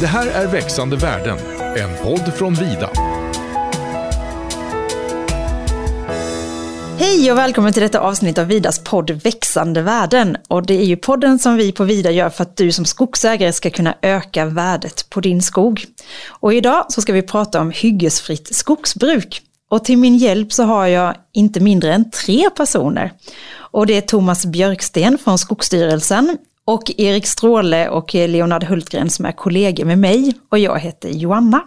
Det här är Växande världen, en podd från Vida. Hej och välkommen till detta avsnitt av Vidas podd Växande värden. Och det är ju podden som vi på Vida gör för att du som skogsägare ska kunna öka värdet på din skog. Och idag så ska vi prata om hyggesfritt skogsbruk. Och till min hjälp så har jag inte mindre än tre personer. Och det är Thomas Björksten från Skogsstyrelsen och Erik Stråle och Leonard Hultgren som är kollegor med mig och jag heter Joanna.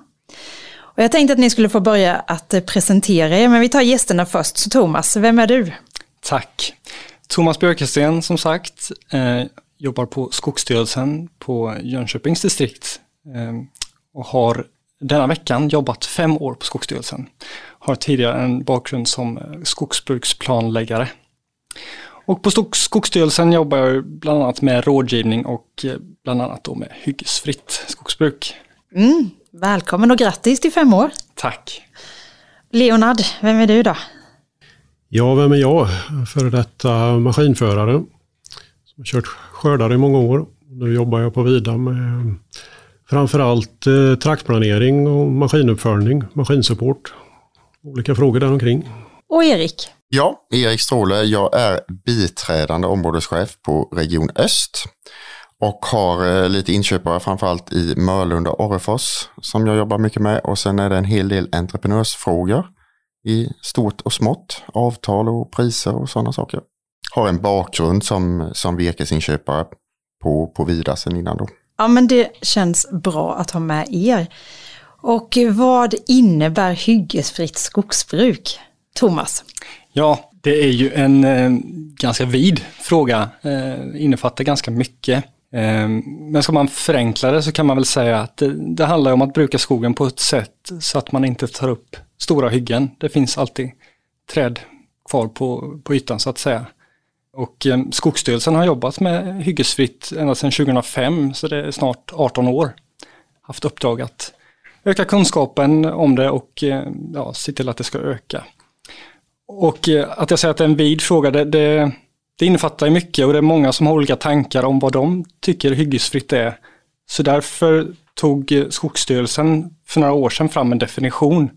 Och jag tänkte att ni skulle få börja att presentera er, men vi tar gästerna först. Så Thomas, vem är du? Tack. Thomas Björkesten som sagt, eh, jobbar på Skogsstyrelsen på Jönköpings distrikt eh, och har denna veckan jobbat fem år på Skogsstyrelsen. Har tidigare en bakgrund som eh, skogsbruksplanläggare. Och på Skogsstyrelsen jobbar jag bland annat med rådgivning och eh, bland annat då med hyggesfritt skogsbruk. Mm, välkommen och grattis till fem år. Tack. Leonard, vem är du då? Ja, vem är jag? Före detta maskinförare. Som har kört skördar i många år. Nu jobbar jag på Vida med framförallt eh, traktplanering och maskinuppföljning, maskinsupport. Olika frågor däromkring. Och Erik? Ja, Erik Stråle. Jag är biträdande områdeschef på Region Öst och har eh, lite inköpare framförallt i Mörlunda och Orrefors som jag jobbar mycket med och sen är det en hel del entreprenörsfrågor i stort och smått, avtal och priser och sådana saker. Har en bakgrund som, som virkesinköpare på, på Vida sen innan då. Ja men det känns bra att ha med er. Och vad innebär hyggesfritt skogsbruk? Thomas? Ja, det är ju en eh, ganska vid fråga, eh, innefattar ganska mycket. Eh, men ska man förenkla det så kan man väl säga att det, det, handlar om att bruka skogen på ett sätt så att man inte tar upp stora hyggen. Det finns alltid träd kvar på, på ytan så att säga. Och eh, Skogsstyrelsen har jobbat med hyggesfritt ända sedan 2005, så det är snart 18 år. Haft uppdrag att öka kunskapen om det och eh, ja, se till att det ska öka. Och eh, att jag säger att det är en vid fråga, det, det, det innefattar mycket och det är många som har olika tankar om vad de tycker hyggesfritt är. Så därför tog eh, Skogsstyrelsen för några år sedan fram en definition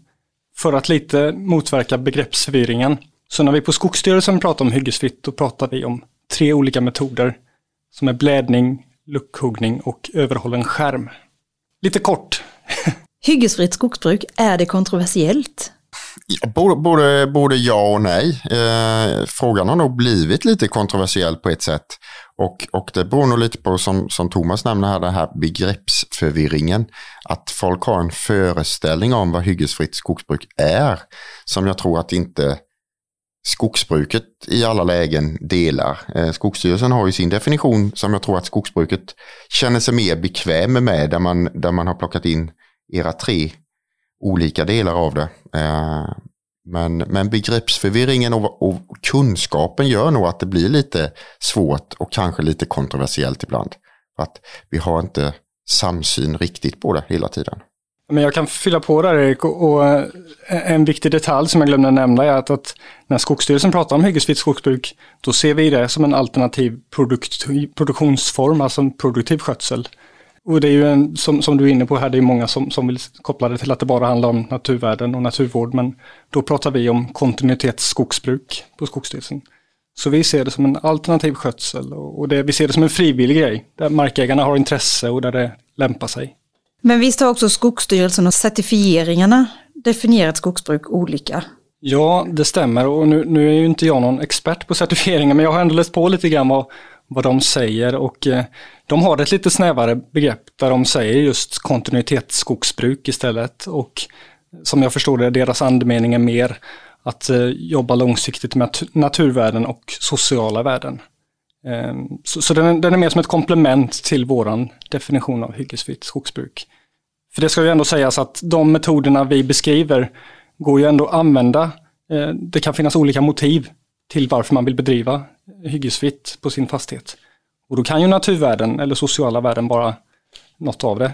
för att lite motverka begreppsförvirringen. Så när vi på Skogsstyrelsen pratar om hyggesfritt, då pratar vi om tre olika metoder som är blädning, luckhuggning och överhållen skärm. Lite kort. Hyggesfritt skogsbruk, är det kontroversiellt? Både, både, både ja och nej. Eh, frågan har nog blivit lite kontroversiell på ett sätt. Och, och det beror nog lite på, som, som Thomas nämnde här, den här begreppsförvirringen. Att folk har en föreställning om vad hyggesfritt skogsbruk är. Som jag tror att inte skogsbruket i alla lägen delar. Eh, Skogsstyrelsen har ju sin definition som jag tror att skogsbruket känner sig mer bekväm med. Där man, där man har plockat in era tre olika delar av det. Eh, men, men begreppsförvirringen och, och, kunskapen gör nog att det blir lite svårt och kanske lite kontroversiellt ibland. Att vi har inte samsyn riktigt på det hela tiden. Men jag kan fylla på där Erik och, och eh, en viktig detalj som jag glömde nämna är att, att när Skogsstyrelsen pratar om hyggesfritt skogsbruk då ser vi det som en alternativ produkt, produktionsform, alltså en produktiv skötsel. Och det är ju en, som, som du är inne på här, det är många som, som vill koppla det till att det bara handlar om naturvärden och naturvård, men då pratar vi om kontinuitetsskogsbruk på Skogsstyrelsen. Så vi ser det som en alternativ skötsel och det, vi ser det som en frivillig grej, där markägarna har intresse och där det lämpar sig. Men visst har också Skogsstyrelsen och certifieringarna definierat skogsbruk olika? Ja, det stämmer och nu, nu är ju inte jag någon expert på certifieringar, men jag har ändå läst på lite grann vad, vad de säger och eh, de har ett lite snävare begrepp där de säger just kontinuitetsskogsbruk istället och som jag förstår det, deras andemening är mer att eh, jobba långsiktigt med naturvärden och sociala värden. Ehm, så, så den, den, är mer som ett komplement till våran definition av hyggesfritt skogsbruk. För det ska ju ändå sägas att de metoderna vi beskriver går ju ändå att använda. Eh, det kan finnas olika motiv till varför man vill bedriva hyggesfritt på sin fastighet. Och då kan ju naturvärden eller sociala värden vara något av det.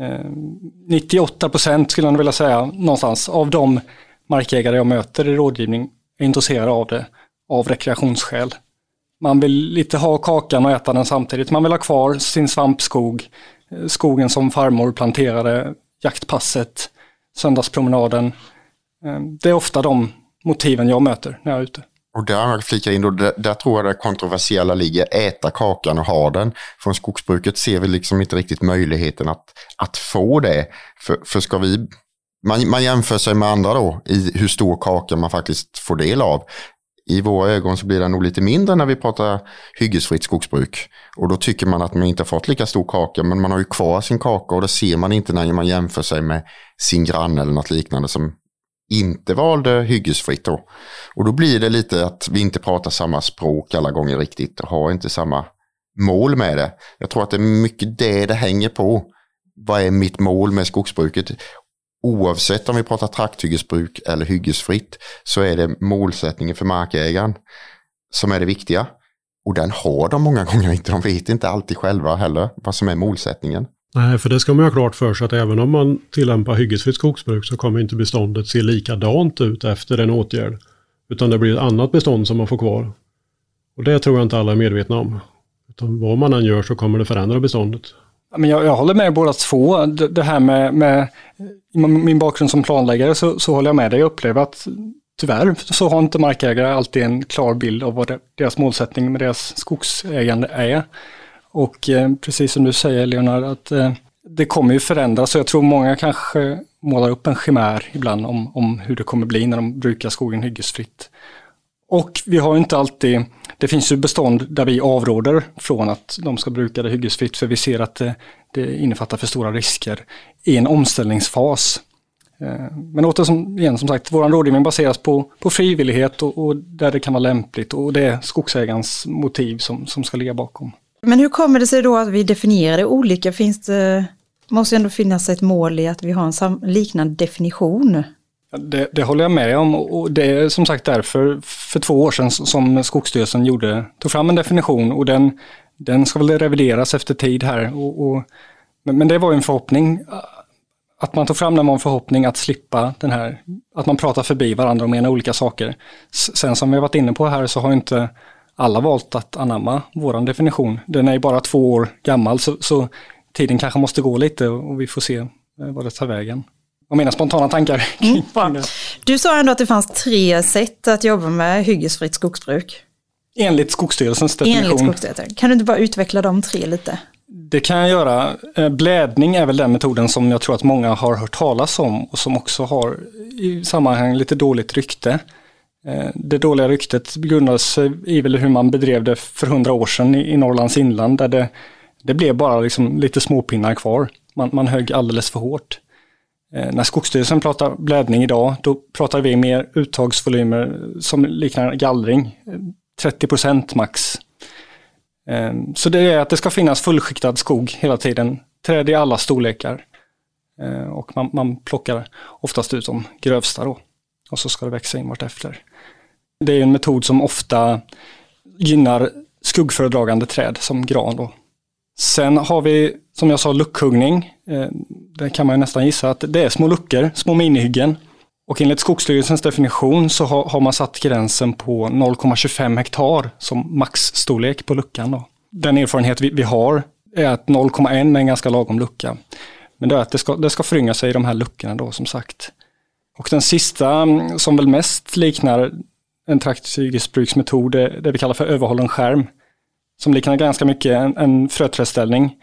Eh, 98 procent skulle jag vilja säga någonstans av de markägare jag möter i rådgivning är intresserade av det av rekreationsskäl. Man vill lite ha kakan och äta den samtidigt. Man vill ha kvar sin svampskog. Eh, skogen som farmor planterade, jaktpasset, söndagspromenaden. Eh, det är ofta de motiven jag möter när jag är ute. Och där jag flikar in, då, där, där tror jag det kontroversiella ligger, äta kakan och ha den. Från skogsbruket ser vi liksom inte riktigt möjligheten att, att få det. För, för ska vi, man, man jämför sig med andra då i hur stor kaka man faktiskt får del av. I våra ögon så blir den nog lite mindre när vi pratar hyggesfritt skogsbruk. Och då tycker man att man inte har fått lika stor kaka, men man har ju kvar sin kaka och det ser man inte när man jämför sig med sin granne eller något liknande som inte valde hyggesfritt då. Och då blir det lite att vi inte pratar samma språk alla gånger riktigt och har inte samma mål med det. Jag tror att det är mycket det det hänger på. Vad är mitt mål med skogsbruket? Oavsett om vi pratar trakthyggesbruk eller hyggesfritt så är det målsättningen för markägaren som är det viktiga. Och den har de många gånger inte. De vet inte alltid själva heller vad som är målsättningen. Nej, för det ska man ha klart för sig att även om man tillämpar hyggesfritt skogsbruk så kommer inte beståndet se likadant ut efter en åtgärd. Utan det blir ett annat bestånd som man får kvar. Och det tror jag inte alla är medvetna om. Utan vad man än gör så kommer det förändra beståndet. Men jag, jag håller med båda två. Det, här med, med min bakgrund som planläggare så, så håller jag med dig. Jag upplever att tyvärr så har inte markägare alltid en klar bild av vad deras målsättning med deras skogsägande är. Och eh, precis som du säger Leonard, att eh, det kommer ju förändras. och jag tror många kanske målar upp en chimär ibland om, om hur det kommer bli när de brukar skogen hyggesfritt. Och vi har inte alltid, det finns ju bestånd där vi avråder från att de ska bruka det hyggesfritt för vi ser att det, det innefattar för stora risker i en omställningsfas. Eh, men men återigen, igen, som sagt, vår rådgivning baseras på, på frivillighet och, och, där det kan vara lämpligt och det är skogsägarens motiv som, som ska ligga bakom. Men hur kommer det sig då att vi definierar det olika? Finns det, måste ändå finnas ett mål i att vi har en liknande definition? Det, det, håller jag med om och det är som sagt därför för två år sedan som Skogsstyrelsen gjorde, tog fram en definition och den, den ska väl revideras efter tid här. Och, och men, men, det var en förhoppning. Äh, att man tog fram den var en förhoppning att slippa den här, att man pratar förbi varandra och menar olika saker. Sen som vi har varit inne på här så har inte alla valt att anamma våran definition. Den är bara två år gammal så, så tiden kanske måste gå lite och vi får se eh, vad det tar vägen. Och mina spontana tankar. Mm, du sa ändå att det fanns tre sätt att jobba med hyggesfritt skogsbruk. Enligt Skogsstyrelsens definition. Enligt Skogsstyrelsen. Kan du inte bara utveckla de tre lite? Det kan jag göra. Eh, blädning är väl den metoden som jag tror att många har hört talas om och som också har i sammanhang lite dåligt rykte. Eh, det dåliga ryktet grundades i väl hur man bedrev det för hundra år sedan i Norrlands inland där det, det blev bara liksom lite småpinnar kvar. Man, man högg alldeles för hårt. Eh, när Skogsstyrelsen pratar blädning idag, då pratar vi mer uttagsvolymer som liknar gallring. Eh, 30 procent max. Så det är att det ska finnas fullskiktad skog hela tiden. Träd i alla storlekar. Och man, man plockar oftast ut de grövsta då. Och så ska det växa in vartefter. Det är en metod som ofta gynnar skuggföredragande träd som gran. Då. Sen har vi, som jag sa, luckhuggning. Eh, det kan man nästan gissa att det är små luckor, små minihyggen. Och enligt Skogsstyrelsens definition så har, har man satt gränsen på 0,25 hektar som maxstorlek på luckan. Då. Den erfarenhet vi, vi har är att 0,1 är en ganska lagom lucka. Men det är att det ska, det ska förynga sig i de här luckorna då som sagt. Och den sista mm, som väl mest liknar en trakthyggesbruksmetod, eh, det vi kallar för överhållen skärm. Som liknar ganska mycket en, en fröträdställning.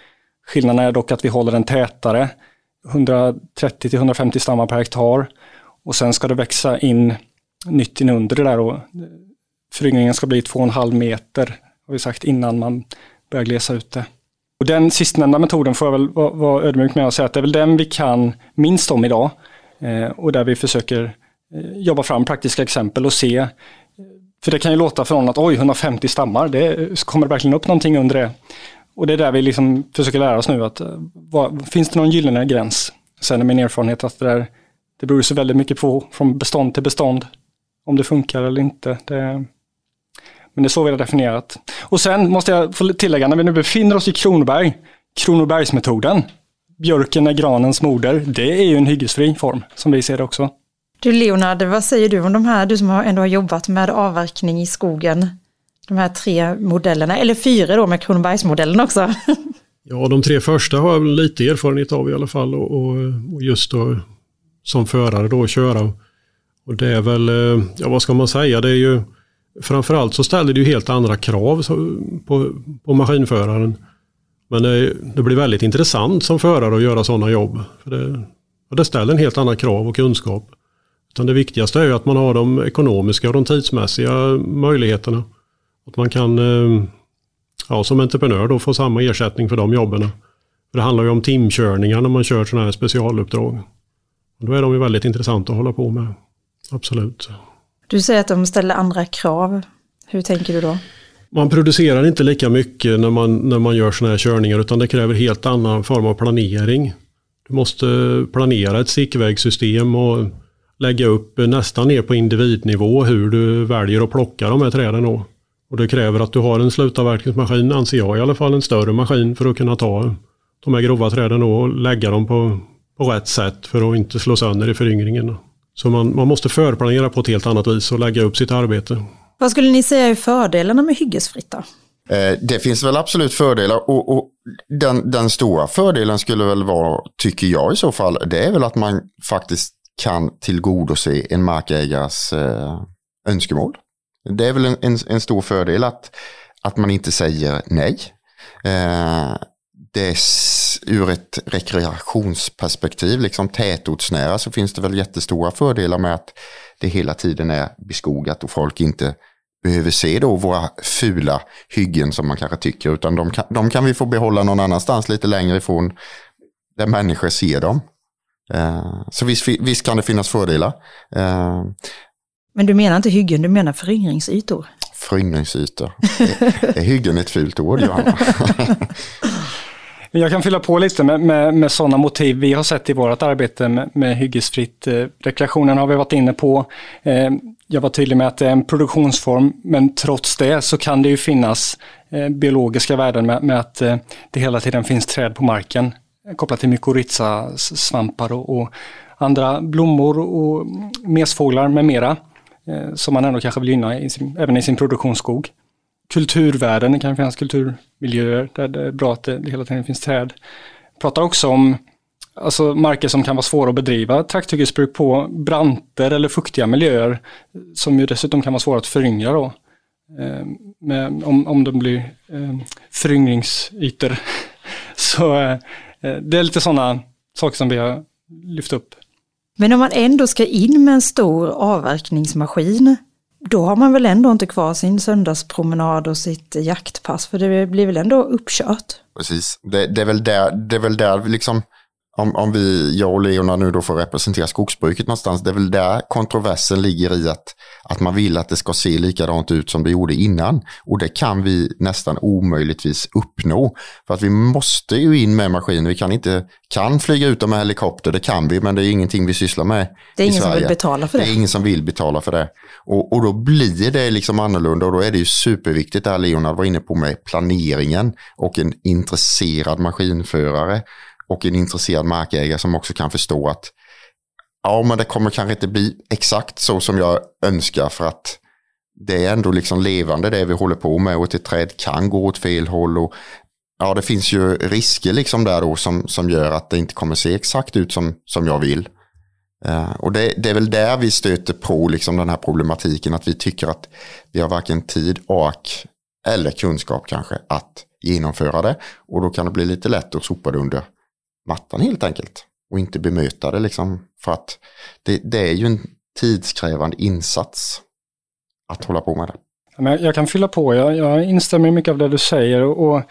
Skillnaden är dock att vi håller den tätare, 130 150 stammar per hektar. Och sen ska det växa in nytt inunder det där och eh, föryngringen ska bli 2,5 meter, har vi sagt innan man börjar glesa ut det. Och den sistnämnda metoden får jag väl vara, ödmjuk med att säga att det är väl den vi kan minst om idag. Eh, och där vi försöker eh, jobba fram praktiska exempel och se. För det kan ju låta från att oj, 150 stammar, det kommer det verkligen upp någonting under det? Och det är där vi liksom försöker lära oss nu att eh, vad, finns det någon gyllene gräns? Sen är min erfarenhet att det, där, det beror så väldigt mycket på från bestånd till bestånd om det funkar eller inte. Det, men det är så vi har definierat. Och sen måste jag få tillägga, när vi nu befinner oss i Kronoberg, Kronobergsmetoden, björken är granens moder, det är ju en hyggesfri form som vi ser det också. Du Leonard, vad säger du om de här, du som ändå har jobbat med avverkning i skogen? De här tre modellerna, eller fyra då med Kronobergsmodellen också. Ja, de tre första har jag lite erfarenhet av i alla fall och, och, just då som förare då köra. Och det är väl, eh, ja vad ska man säga, det är ju framförallt så ställer det ju helt andra krav på, på maskinföraren. Men det, det, blir väldigt intressant som förare att göra sådana jobb. För det, det ställer en helt annan krav och kunskap. Utan det viktigaste är att man har de ekonomiska och de tidsmässiga möjligheterna. Att man kan eh, ja, som entreprenör då få samma ersättning för de jobben. För det handlar ju om timkörningar när man kör sådana här specialuppdrag. Och då är de ju väldigt intressanta att hålla på med. Absolut. Du säger att de ställer andra krav. Hur tänker du då? Man producerar inte lika mycket när man, när man gör sådana här körningar utan det kräver helt annan form av planering. Du måste planera ett stickvägssystem och lägga upp nästan ner på individnivå hur du väljer att plocka de här träden. Då. Och det kräver att du har en slutavverkningsmaskin, anser jag i alla fall, en större maskin för att kunna ta de här grova träden och lägga dem på, på rätt sätt för att inte slå sönder i föryngringen. Så man, man måste förplanera på ett helt annat vis och lägga upp sitt arbete. Vad skulle ni säga är fördelarna med hyggesfritt då? Eh, det finns väl absolut fördelar och, och den, den, stora fördelen skulle väl vara, tycker jag i så fall, det är väl att man faktiskt kan tillgodose en markägares eh, önskemål. Det är väl en, en, en, stor fördel att, att man inte säger nej. Eh, det är ur ett rekreationsperspektiv, liksom tätortsnära, så finns det väl jättestora fördelar med att det hela tiden är beskogat och folk inte behöver se då våra fula hyggen som man kanske tycker, utan de kan, de kan vi få behålla någon annanstans lite längre ifrån där människor ser dem. Eh, så visst, visst, kan det finnas fördelar. Eh, Men du menar inte hyggen, du menar föryngringsytor? Föryngringsytor. Är hyggen ett fult ord, Johanna? Jag kan fylla på lite med, med, med sådana motiv vi har sett i vårt arbete med, med hyggesfritt. Eh, rekreationen har vi varit inne på. Eh, jag var tydlig med att det är en produktionsform, men trots det så kan det ju finnas eh, biologiska värden med, med att det hela tiden finns träd på marken kopplat till mykorrhiza, svampar och, och, andra blommor och mesfåglar med mera eh, som man ändå kanske vill gynna i sin, även i sin produktionsskog kulturvärden, det kan finnas kulturmiljöer där det är bra att det hela tiden finns träd. Pratar också om alltså marker som kan vara svåra att bedriva trakthyggesbruk på, branter eller fuktiga miljöer som ju dessutom kan vara svåra att föryngra då. Eh, med, om, om de blir eh, föryngringsytor. Så eh, det är lite sådana saker som vi har lyft upp. Men om man ändå ska in med en stor avverkningsmaskin, då har man väl ändå inte kvar sin söndagspromenad och sitt jaktpass, för det blir väl ändå uppkört? Precis, det, det är väl där, det är väl där liksom, om, om vi, jag och Leona nu då får representera skogsbruket någonstans, det är väl där kontroversen ligger i att, att man vill att det ska se likadant ut som det gjorde innan. Och det kan vi nästan omöjligtvis uppnå. För att vi måste ju in med maskiner, vi kan inte, kan flyga ut dem med helikopter, det kan vi, men det är ingenting vi sysslar med Det är ingen som vill betala för det. Det är ingen som vill betala för det. Och, och då blir det liksom annorlunda och då är det ju superviktigt, det här Leonard var inne på med planeringen och en intresserad maskinförare och en intresserad markägare som också kan förstå att ja, men det kommer kanske inte bli exakt så som jag önskar för att det är ändå liksom levande det vi håller på med och ett träd kan gå åt fel håll och ja, det finns ju risker liksom där då som, som gör att det inte kommer se exakt ut som, som jag vill. Uh, och det, det, är väl där vi stöter på liksom den här problematiken att vi tycker att vi har varken tid, ork eller kunskap kanske att genomföra det. Och då kan det bli lite lätt att sopa det under mattan helt enkelt. Och inte bemöta det liksom. För att det, det är ju en tidskrävande insats att hålla på med det. Jag kan fylla på, jag, jag instämmer i mycket av det du säger och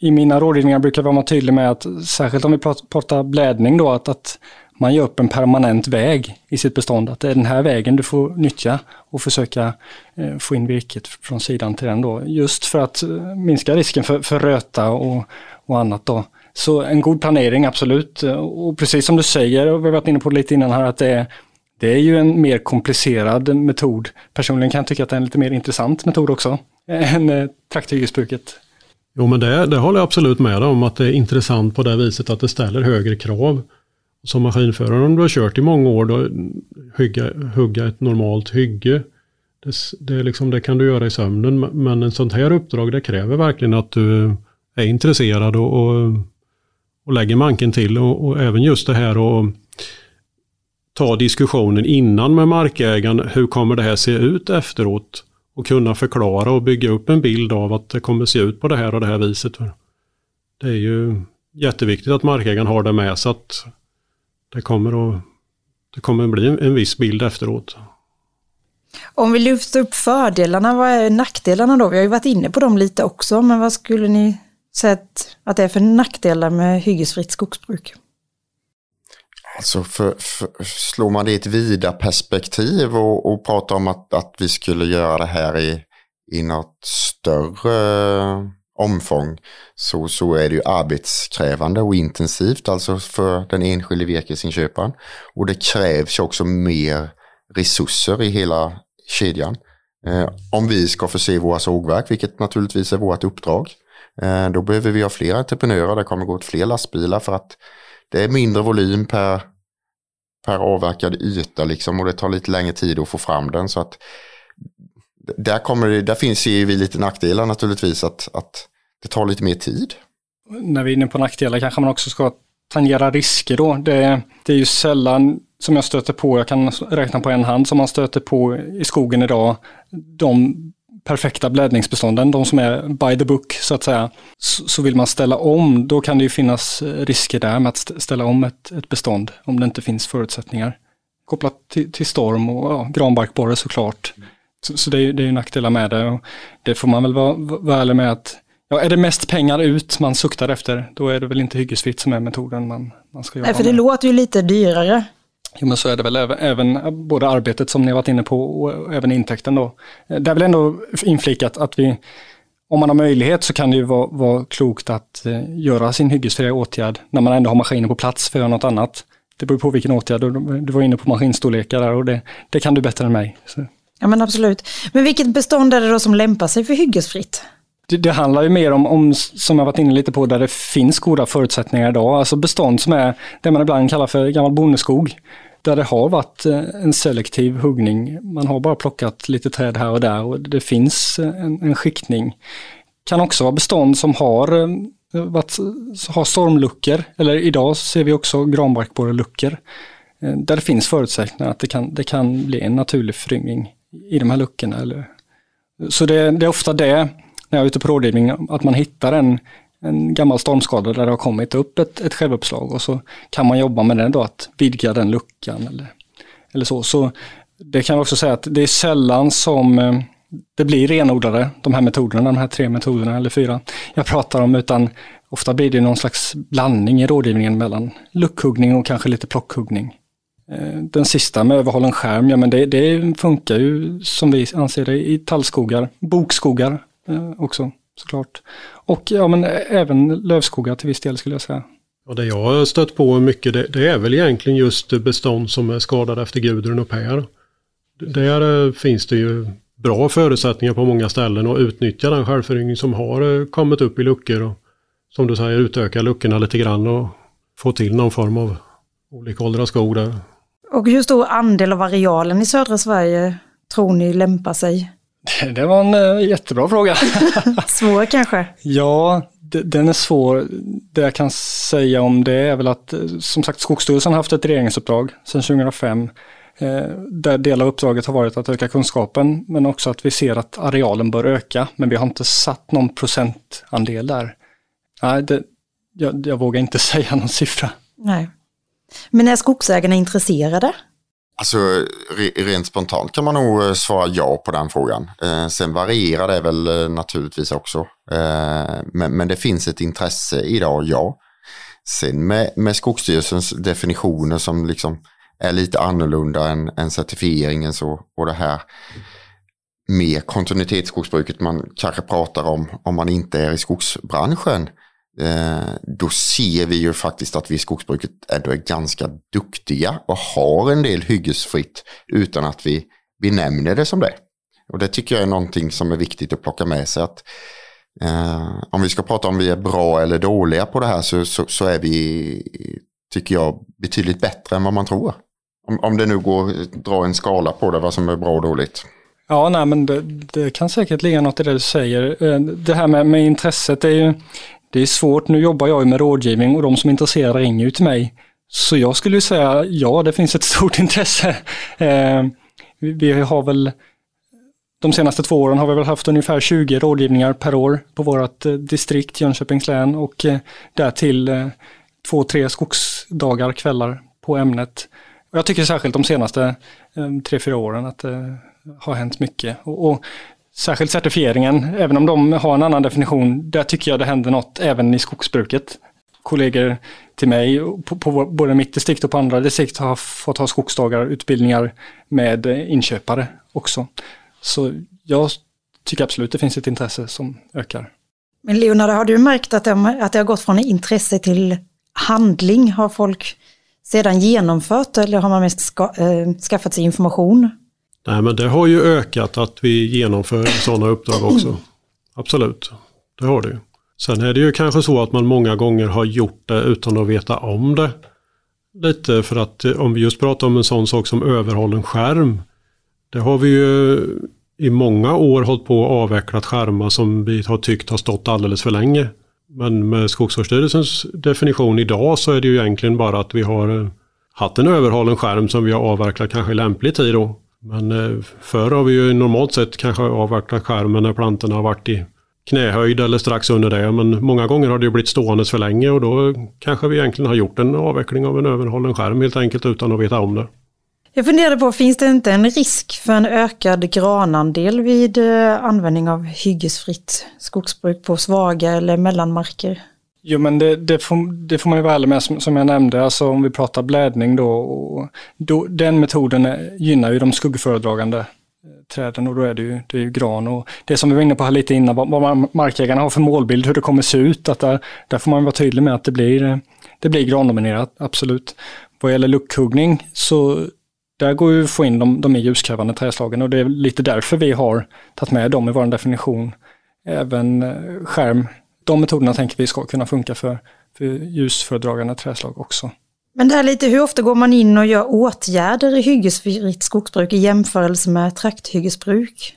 i mina rådgivningar brukar jag vara tydlig med att särskilt om vi pratar blädning då, att, att man gör upp en permanent väg i sitt bestånd. Att det är den här vägen du får nyttja och försöka eh, få in virket från sidan till den då. Just för att eh, minska risken för, för röta och, och annat då. Så en god planering, absolut. Och precis som du säger, och vi har varit inne på det lite innan här, att det är, det är ju en mer komplicerad metod. Personligen kan jag tycka att det är en lite mer intressant metod också, än eh, trakthyggesbruket. Jo, men det, det håller jag absolut med om, att det är intressant på det viset att det ställer högre krav. Som maskinförare, om du har kört i många år, då hugga, hugga ett normalt hygge. Det, det, liksom, det kan du göra i sömnen, men en sånt här uppdrag det kräver verkligen att du är intresserad och, och, och lägger manken till. Och, och även just det här att ta diskussionen innan med markägaren. Hur kommer det här se ut efteråt? Och kunna förklara och bygga upp en bild av att det kommer se ut på det här och det här viset. Det är ju jätteviktigt att markägaren har det med sig att det kommer att det kommer att bli en viss bild efteråt. Om vi lyfter upp fördelarna, vad är nackdelarna då? Vi har ju varit inne på dem lite också, men vad skulle ni sett att det är för nackdelar med hyggesfritt skogsbruk? Alltså för, för, slår man det i ett vida perspektiv och, och pratar om att, att vi skulle göra det här i, i något större eh, omfång så, så är det ju arbetskrävande och intensivt alltså för den enskilde virkesinköparen. Och det krävs ju också mer resurser i hela kedjan. Eh, om vi ska förse våra sågverk, vilket naturligtvis är vårt uppdrag, eh, Eh, då behöver vi ha fler entreprenörer, det kommer gå åt fler lastbilar för att det är mindre volym per, per avverkad yta liksom och det tar lite längre tid att få fram den. Så att där, kommer det, där finns ju vi lite nackdelar naturligtvis att, att det tar lite mer tid. När vi är inne på nackdelar kanske man också ska tangera risker då. Det, det är ju sällan som jag stöter på, jag kan räkna på en hand, som man stöter på i skogen idag. De perfekta blädningsbestånden, de som är by the book så att säga. Så, vill man ställa om, då kan det ju finnas risker där med att ställa om ett, ett bestånd om det inte finns förutsättningar. Kopplat till, till storm och ja, granbarkborre såklart. Så, så det, är, det är nackdelar med det. Och det får man väl vara, vara ärlig med att Ja, är det mest pengar ut man suktar efter, då är det väl inte hyggesfritt som är metoden man, man ska jobba Nej, för det med. låter ju lite dyrare. Jo, men så är det väl även, även både arbetet som ni har varit inne på och även intäkten då. Det är väl ändå inflikat att vi, om man har möjlighet så kan det ju vara, vara klokt att eh, göra sin hyggesfria åtgärd när man ändå har maskinen på plats för att göra något annat. Det beror på vilken åtgärd, du var inne på maskinstorlekar där och det, det kan du bättre än mig. Så. Ja men absolut. Men vilket bestånd är det då som lämpar sig för hyggesfritt? Det, det, handlar ju mer om, om, som jag varit inne lite på, där det finns goda förutsättningar idag. Alltså bestånd som är det man ibland kallar för gammal bondeskog. Där det har varit eh, en selektiv huggning. Man har bara plockat lite träd här och där och det finns eh, en, en skiktning. Kan också vara bestånd som har, eh, varit, har stormluckor, eller idag ser vi också granbarkborreluckor. Där det finns förutsättningar att det kan, det kan bli en naturlig föryngring i de här luckorna. Eller, så det, det är ofta det när jag är ute på rådgivning, att man hittar en, en gammal stormskada där det har kommit upp ett, ett självuppslag och så kan man jobba med den då, att vidga den luckan eller, eller så. Så det kan jag också säga att det är sällan som eh, det blir renodlade, de här metoderna, de här tre metoderna eller fyra jag pratar om, utan ofta blir det någon slags blandning i rådgivningen mellan luckhuggning och kanske lite plockhuggning. Eh, den sista med överhållen skärm, ja men det, det funkar ju som vi anser det i tallskogar, bokskogar, eh, också såklart. Och ja, men även lövskogar till viss del skulle jag säga. Ja, det jag har stött på mycket det, det, är väl egentligen just bestånd som är skadade efter Gudrun och Per. Där eh, finns det ju bra förutsättningar på många ställen att utnyttja den självföryngring som har eh, kommit upp i luckor. Och, som du säger, utöka luckorna lite grann och få till någon form av olika åldrar skog där. Och hur stor andel av arealen i södra Sverige tror ni lämpar sig Det var en uh, jättebra fråga. svår kanske? Ja, den är svår. Det jag kan säga om det är väl att eh, som sagt Skogsstyrelsen har haft ett regeringsuppdrag sedan 2005. Eh, där del av uppdraget har varit att öka kunskapen men också att vi ser att arealen bör öka. Men vi har inte satt någon procentandel där. Nej, det, jag, jag vågar inte säga någon siffra. Nej. Men är skogsägarna intresserade? Alltså rent spontant kan man nog eh, svara ja på den frågan. Eh, sen varierar det väl eh, naturligtvis också. Eh, men, men, det finns ett intresse idag, ja. Sen med, med Skogsstyrelsens definitioner som liksom är lite annorlunda än, än certifieringen så, och det här med kontinuitetsskogsbruket man kanske pratar om om man inte är i skogsbranschen. Eh, då ser vi ju faktiskt att vi i skogsbruket ändå är ganska duktiga och har en del hyggesfritt utan att vi benämner det som det. Och det tycker jag är någonting som är viktigt att plocka med sig. att eh, Om vi ska prata om vi är bra eller dåliga på det här så, så, så, är vi, tycker jag, betydligt bättre än vad man tror. Om, om det nu går att dra en skala på det, vad som är bra och dåligt. Ja, nej, men det, det kan säkert ligga något i det du säger. Eh, det här med, med intresset är ju det är svårt. Nu jobbar jag med rådgivning och de som är intresserade ringer ju till mig. Så jag skulle säga ja, det finns ett stort intresse. Eh, vi, vi har väl de senaste två åren har vi väl haft ungefär 20 rådgivningar per år på vårt eh, distrikt Jönköpings län och eh, därtill eh, två, tre skogsdagar, kvällar på ämnet. Och jag tycker särskilt de senaste eh, tre, fyra åren att det har hänt mycket. Och, och särskilt certifieringen, även om de har en annan definition, där tycker jag det händer något även i skogsbruket. Kollegor till mig på, på både mitt distrikt och på andra distrikt har fått ha skogsdagar, utbildningar med inköpare också. Så jag tycker absolut det finns ett intresse som ökar. Men Leonard, har du märkt att det, att det har gått från intresse till handling? Har folk sedan genomfört eller har man mest ska, äh, skaffat sig information? Nej, men det har ju ökat att vi genomför sådana uppdrag också. Absolut, det har det ju. Sen är det ju kanske så att man många gånger har gjort det utan att veta om det. Lite för att eh, om vi just pratar om en sån sak som överhållen skärm. Det har vi ju i många år hållit på att avvecklat skärmar som vi har tyckt har stått alldeles för länge. Men med Skogsvårdsstyrelsens definition idag så är det ju egentligen bara att vi har eh, haft en överhållen skärm som vi har avverkat kanske i lämplig tid då. Men eh, förr har vi ju normalt sett kanske avverklat skärmen när plantorna har varit i knähöjd eller strax under det. Men många gånger har det ju blivit stående för länge och då kanske vi egentligen har gjort en avveckling av en överhållen skärm helt enkelt utan att veta om det. Jag funderade på, finns det inte en risk för en ökad granandel vid eh, användning av hyggesfritt skogsbruk på svaga eller mellanmarker? Jo men det, det, får, det får man ju vara ärlig med som, som, jag nämnde, alltså om vi pratar blädning då, och då den metoden gynnar ju de skuggföredragande eh, träden och då är det ju, det är ju gran. Och det som vi var inne på här lite innan, vad, vad markägarna har för målbild, hur det kommer se ut, att där, där får man vara tydlig med att det blir, eh, det blir grandominerat, absolut. Vad gäller luckhuggning så där går ju att få in de, de mer ljuskrävande träslagen och det är lite därför vi har tagit med dem i vår definition. Även eh, skärm, de metoderna tänker vi ska kunna funka för, för ljusföredragande träslag också. Men det här lite, hur ofta går man in och gör åtgärder i hyggesfritt skogsbruk i jämförelse med trakthyggesbruk?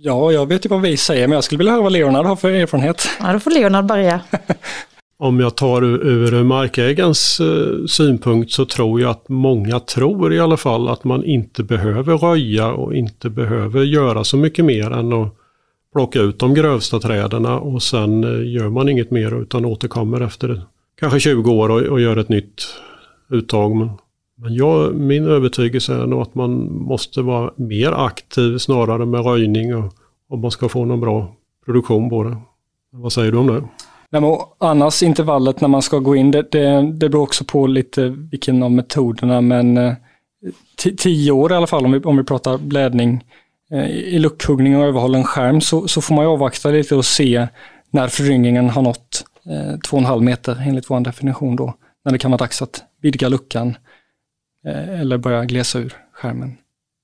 Ja, jag vet ju vad vi säger, men jag skulle vilja höra vad Leonard har för erfarenhet. Ja, då får Leonard börja. Om jag tar ur markägarens eh, synpunkt så tror jag att många tror i alla fall att man inte behöver röja och inte behöver göra så mycket mer än att plocka ut de grövsta träden och sen eh, gör man inget mer utan återkommer efter kanske 20 år och, och gör ett nytt uttag. Men, men jag, min övertygelse är nog att man måste vara mer aktiv snarare med röjning och, om man ska få någon bra produktion på det. Vad säger du om det? Nej, men annars intervallet när man ska gå in, det, det, det beror också på lite vilken av metoderna, men eh, tio år i alla fall om vi, om vi pratar blädning. Eh, I luckhuggning och överhållen skärm så, så får man ju avvakta lite och se när föryngringen har nått eh, två och en halv meter enligt vår definition då. När det kan vara dags att vidga luckan eh, eller börja glesa ur skärmen.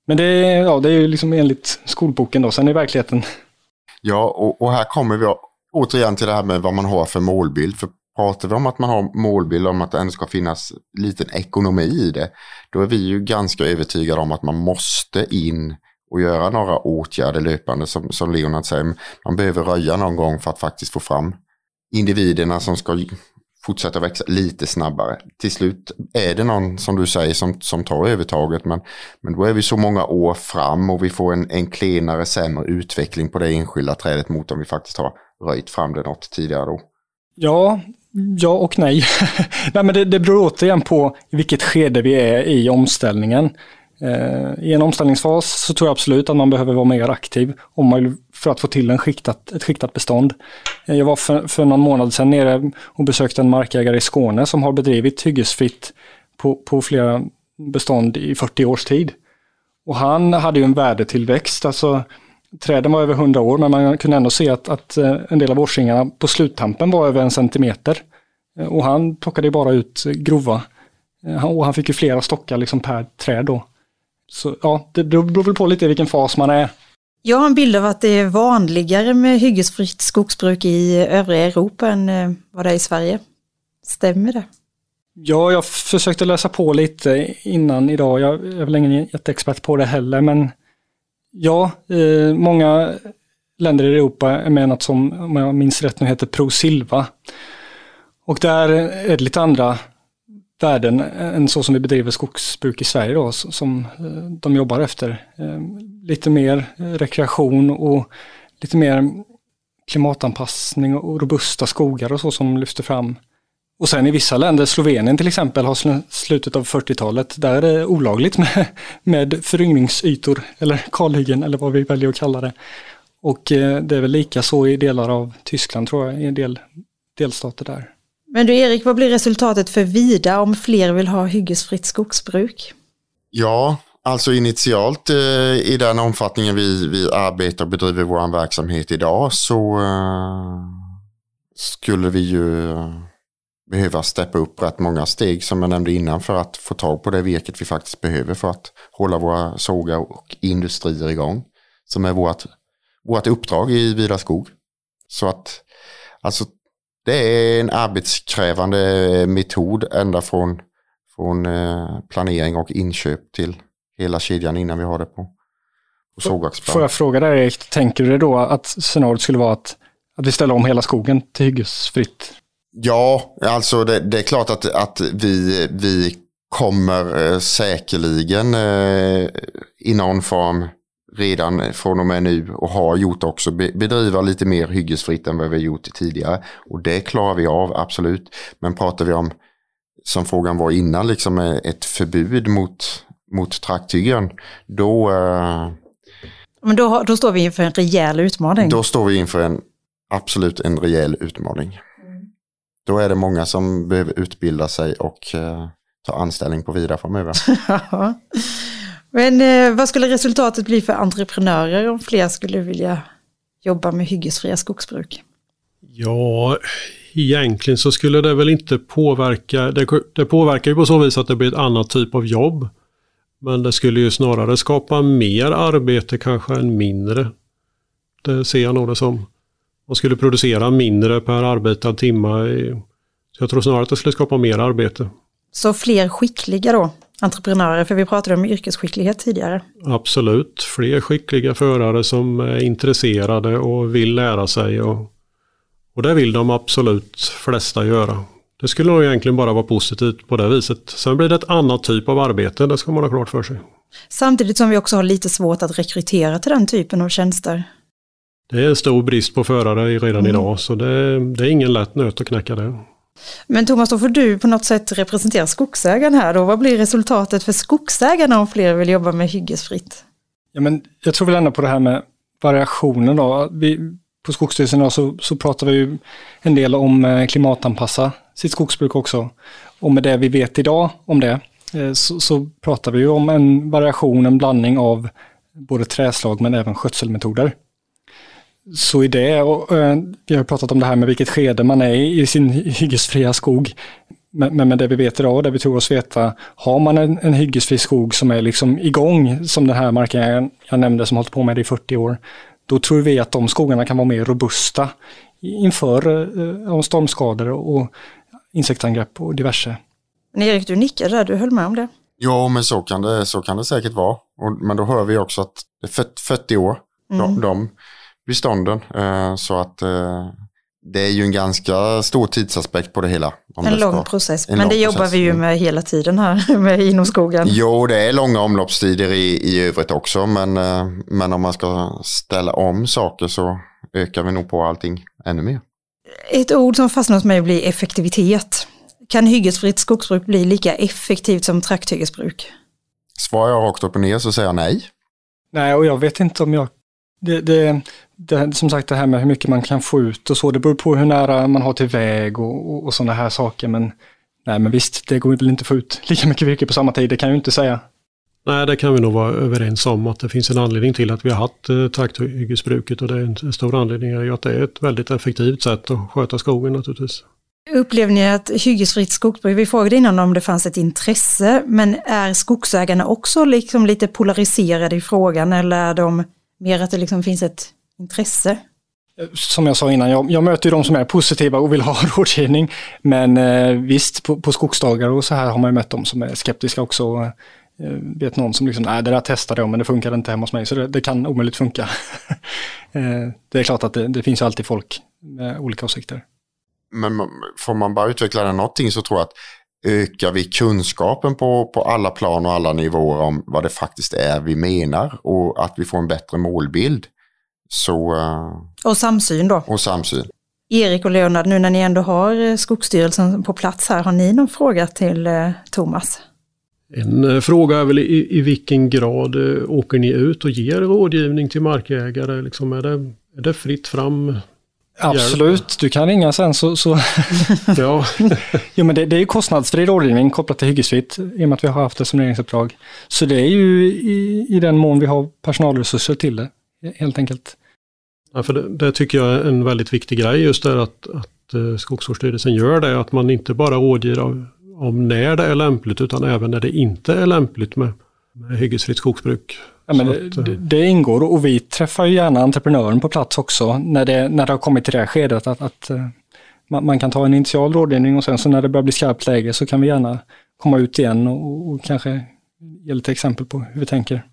Men det, ja, det är ju liksom enligt skolboken då, sen i verkligheten. Ja, och, och här kommer vi återigen till det här med vad man har för målbild. För pratar vi om att man har målbild om att det ändå ska finnas liten ekonomi i det, då är vi ju ganska övertygade om att man måste in och göra några åtgärder löpande som, som Leonard säger. Man behöver röja någon gång för att faktiskt få fram individerna som ska fortsätta växa lite snabbare. Till slut är det någon som du säger som, som tar övertaget men, men då är vi så många år fram och vi får en, en klenare, sämre utveckling på det enskilda trädet mot om vi faktiskt har röjt fram det något tidigare då? Ja, ja och nej. nej men det, det beror återigen på i vilket skede vi är i omställningen. Eh, I en omställningsfas så tror jag absolut att man behöver vara mer aktiv om man, för att få till en skiktat, ett skiktat bestånd. Eh, jag var för, för någon månad sedan nere och besökte en markägare i Skåne som har bedrivit hyggesfritt på, på flera bestånd i 40 års tid. Och han hade ju en värdetillväxt, alltså träden var över 100 år men man kunde ändå se att, att eh, en del av årsringarna på sluttampen var över en centimeter. Och han plockade bara ut grova. Och han fick ju flera stockar liksom per träd då. Så ja, det beror väl på lite vilken fas man är. Jag har en bild av att det är vanligare med hyggesfritt skogsbruk i övriga Europa än vad det är i Sverige. Stämmer det? Ja, jag försökte läsa på lite innan idag. Jag är väl ingen jätteexpert på det heller, men Ja, eh, många länder i Europa är med något som, om jag minns rätt nu, heter Pro Silva. Och där är det lite andra värden än så som vi bedriver skogsbruk i Sverige då, som eh, de jobbar efter. Eh, lite mer rekreation och lite mer klimatanpassning och robusta skogar och så som lyfter fram. Och sen i vissa länder, Slovenien till exempel, har slutet av 40-talet, där är det olagligt med, med föryngringsytor eller kalhyggen eller vad vi väljer att kalla det. Och eh, det är väl lika så i delar av Tyskland tror jag, i en del delstater där. Men du Erik, vad blir resultatet för Vida om fler vill ha hyggesfritt skogsbruk? Ja, alltså initialt eh, i den omfattningen vi, vi arbetar och bedriver vår verksamhet idag så eh, skulle vi ju behöva steppa upp rätt många steg som jag nämnde innan för att få tag på det virket vi faktiskt behöver för att hålla våra sågar och industrier igång. Som är vårt, vårt uppdrag i Vida skog. Så att alltså det är en arbetskrävande metod ända från, från eh, planering och inköp till hela kedjan innan vi har det på, på sågverksplan. Får jag fråga dig Erik, tänker du då att scenariot skulle vara att, att vi ställer om hela skogen till hyggesfritt Ja, alltså det, det, är klart att, att vi, vi kommer eh, säkerligen eh, i någon form redan från och med nu och har gjort också bedriva lite mer hyggesfritt än vad vi har gjort tidigare. Och det klarar vi av, absolut. Men pratar vi om, som frågan var innan, liksom eh, ett förbud mot, mot trakthyggen, då... Eh, Men då, då står vi inför en rejäl utmaning. Då står vi inför en, absolut en rejäl utmaning. Då är det många som behöver utbilda sig och eh, ta anställning på Vida framöver. Men eh, vad skulle resultatet bli för entreprenörer om fler skulle vilja jobba med hyggesfria skogsbruk? Ja, egentligen så skulle det väl inte påverka, det, det påverkar ju på så vis att det blir ett annat typ av jobb. Men det skulle ju snarare skapa mer arbete kanske än mindre. Det ser jag nog det som man skulle producera mindre per arbetad timme. Så jag tror snarare att det skulle skapa mer arbete. Så fler skickliga då, entreprenörer, för vi pratade om yrkesskicklighet tidigare. Absolut, fler skickliga förare som är intresserade och vill lära sig. Och, och det vill de absolut flesta göra. Det skulle nog egentligen bara vara positivt på det viset. Sen blir det ett annat typ av arbete, det ska man ha klart för sig. Samtidigt som vi också har lite svårt att rekrytera till den typen av tjänster. Det är en stor brist på förare redan mm. idag så det, det, är ingen lätt nöt att knäcka det. Men Thomas, då får du på något sätt representera skogsägarna här då. Vad blir resultatet för skogsägarna om fler vill jobba med hyggesfritt? Ja, men jag tror väl ändå på det här med variationen då. Vi, på Skogsstyrelsen då, så, så pratar vi ju en del om eh, klimatanpassa sitt skogsbruk också. Och med det vi vet idag om det eh, så, så pratar vi ju om en variation, en blandning av både träslag men även skötselmetoder. Så i det, och, eh, vi har pratat om det här med vilket skede man är i, i sin hyggesfria skog. Men, men med det vi vet idag, det vi tror oss veta, har man en, en hyggesfri skog som är liksom igång, som den här marken jag, jag nämnde som hållit på med det i 40 år, då tror vi att de skogarna kan vara mer robusta inför eh, stormskador och insektsangrepp och diverse. Men Erik, du nickade där, du höll med om det? Ja, men så kan det, så kan det säkert vara. Och, men då hör vi också att det är 40 år, mm. de, de bestånden. Eh, så att eh, det är ju en ganska stor tidsaspekt på det hela. en lång process, en men lång det jobbar process. vi ju mm. med hela tiden här med inom skogen. Jo, det är långa omloppstider i, i övrigt också, men, eh, men om man ska ställa om saker så ökar vi nog på allting ännu mer. Ett ord som fastnar hos mig blir effektivitet. Kan hyggesfritt skogsbruk bli lika effektivt som trakthyggesbruk? Svarar jag rakt upp och ner så säger jag nej. Nej, och jag vet inte om jag det, det, det, som sagt det här med hur mycket man kan få ut och så, det beror på hur nära man har till väg och, och, och sådana här saker. Men, nej, men visst, det går väl inte att få ut lika mycket virke på samma tid, det kan jag ju inte säga. Nej, det kan vi nog vara överens om att det finns en anledning till att vi har haft eh, trakthyggesbruket och det är en stor anledning är ju att det är ett väldigt effektivt sätt att sköta skogen naturligtvis. Upplever ni att hyggesfritt skogsbruk, vi frågade innan om det fanns ett intresse, men är skogsägarna också liksom lite polariserade i frågan eller är de Mer att det liksom finns ett intresse. Som jag sa innan, jag, jag möter ju de som är positiva och vill ha rådgivning. Men eh, visst, på, på skogsdagar och så här har man ju mött de som är skeptiska också. Eh, vet någon som liksom, nej det där testade jag men det funkade inte hemma hos mig så det, det kan omöjligt funka. eh, det är klart att det, det finns alltid folk med olika åsikter. men får man bara utveckla den någonting så tror jag att ökar vi kunskapen på, på alla plan och alla nivåer om vad det faktiskt är vi menar och att vi får en bättre målbild. Så, eh, och samsyn då? Och samsyn. Erik och Leonard, nu när ni ändå har eh, Skogsstyrelsen på plats här, har ni någon fråga till eh, Thomas? En fråga är väl i, i vilken grad åker ni ut och ger rådgivning till markägare? Liksom är, det, är det fritt fram Absolut, du kan ringa sen så... så. ja. jo, men det, det är kostnadsfri rådgivning kopplat till hyggesfritt i och med att vi har haft det som regeringsuppdrag. Så det är ju i, i den mån vi har personalresurser till det, helt enkelt. Ja, för det, det tycker jag är en väldigt viktig grej just det att, att eh, Skogsvårdsstyrelsen gör det, att man inte bara rådger om, om när det är lämpligt utan även när det inte är lämpligt med, med hyggesfritt skogsbruk. Ja, men att, det, det, ingår och vi träffar ju gärna entreprenören på plats också när det, när det har kommit till det här skedet att, att eh, man, man, kan ta en initial rådgivning och sen så när det börjar bli skarpt läge så kan vi gärna komma ut igen och, och kanske ge lite exempel på hur vi tänker.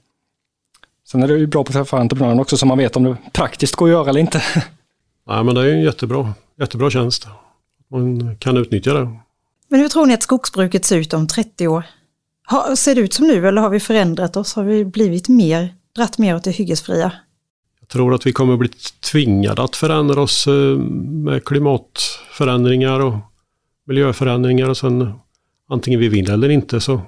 Sen är det ju bra på att träffa entreprenören också så man vet om det praktiskt går att göra eller inte. Nej men det är en jättebra, jättebra tjänst. Man kan utnyttja det. Men hur tror ni att skogsbruket ser ut om 30 år? Ha, ser det ut som nu eller har vi förändrat oss? Har vi blivit mer, dratt mer åt det hyggesfria? Jag tror att vi kommer bli tvingade att förändra oss eh, med klimatförändringar och miljöförändringar och sen antingen vi vill eller inte så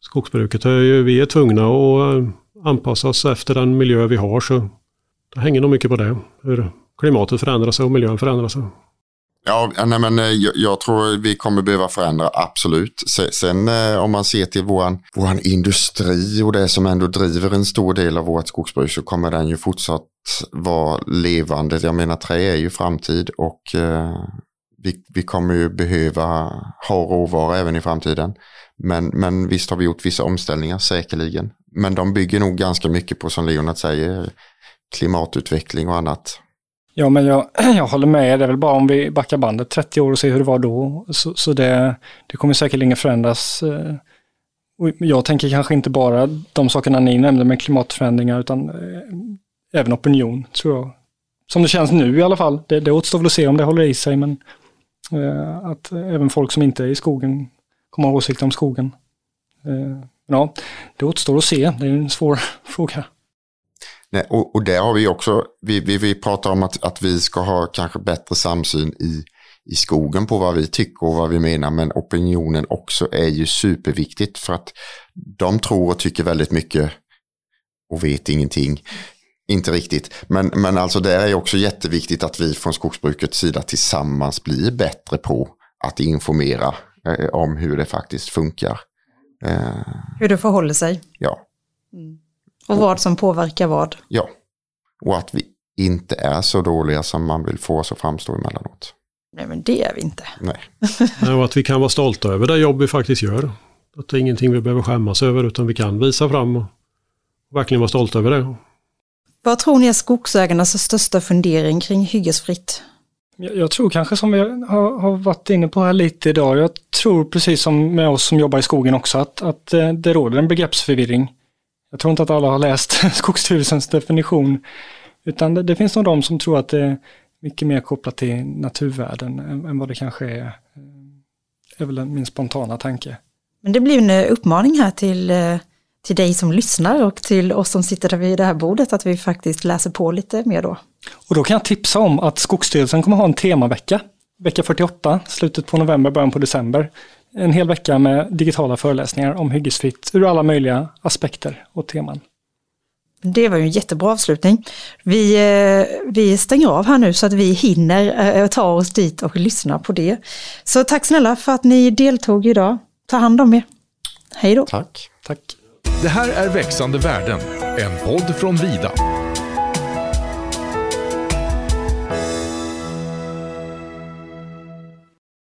skogsbruket är ju, vi är tvungna att eh, anpassa oss efter den miljö vi har så det hänger nog mycket på det. Hur klimatet förändrar sig och miljön förändrar sig. Ja, nej, men eh, jag, jag, tror vi kommer behöva förändra, absolut. Sen eh, om man ser till våran, våran industri och det som ändå driver en stor del av vårt skogsbruk så kommer den ju fortsatt vara levande. Jag menar trä är ju framtid och eh, vi, vi kommer ju behöva ha råvara även i framtiden. Men, men visst har vi gjort vissa omställningar säkerligen. Men de bygger nog ganska mycket på, som Leonard säger, klimatutveckling och annat. Ja, men jag, jag håller med. Det är väl bara om vi backar bandet 30 år och ser hur det var då. Så, så det, det kommer säkerligen förändras. Eh, och jag tänker kanske inte bara de sakerna ni nämnde med klimatförändringar utan eh, även opinion tror jag. Som det känns nu i alla fall. Det, det återstår väl att se om det håller i sig men eh, att även folk som inte är i skogen kommer ha åsikter om skogen. Eh, ja, det återstår att se. Det är en svår fråga. Nej, och, och där har vi också, vi, vi, vi pratar om att, att vi ska ha kanske bättre samsyn i, i skogen på vad vi tycker och vad vi menar, men opinionen också är ju superviktigt för att de tror och tycker väldigt mycket och vet ingenting. Inte riktigt, men, men alltså det är också jätteviktigt att vi från skogsbrukets sida tillsammans blir bättre på att informera eh, om hur det faktiskt funkar. Eh, hur det förhåller sig. Ja. Mm. Och vad som påverkar vad. Ja, och att vi inte är så dåliga som man vill få oss att framstå emellanåt. Nej, men det är vi inte. Nej. och att vi kan vara stolta över det jobb vi faktiskt gör. Att det är ingenting vi behöver skämmas över utan vi kan visa fram och verkligen vara stolta över det. Vad tror ni är skogsägarnas största fundering kring hyggesfritt? Jag, jag tror kanske som vi har, har, varit inne på här lite idag, jag tror precis som med oss som jobbar i skogen också att, att eh, det råder en begreppsförvirring. Jag tror inte att alla har läst Skogsstyrelsens definition. Utan det, det, finns nog de som tror att det är mycket mer kopplat till naturvärden än, än vad det kanske är. Det eh, är väl min spontana tanke. Men det blir en eh, uppmaning här till, eh, till dig som lyssnar och till oss som sitter där vid det här bordet att vi faktiskt läser på lite mer då. Och då kan jag tipsa om att Skogsstyrelsen kommer ha en temavecka. Vecka 48, slutet på november, början på december en hel vecka med digitala föreläsningar om hyggesfritt ur alla möjliga aspekter och teman. Det var ju en jättebra avslutning. Vi, eh, vi stänger av här nu så att vi hinner eh, ta oss dit och lyssna på det. Så tack snälla för att ni deltog idag. Ta hand om er. Hej då. Tack. Tack. Det här är Växande värden, en podd från Vida.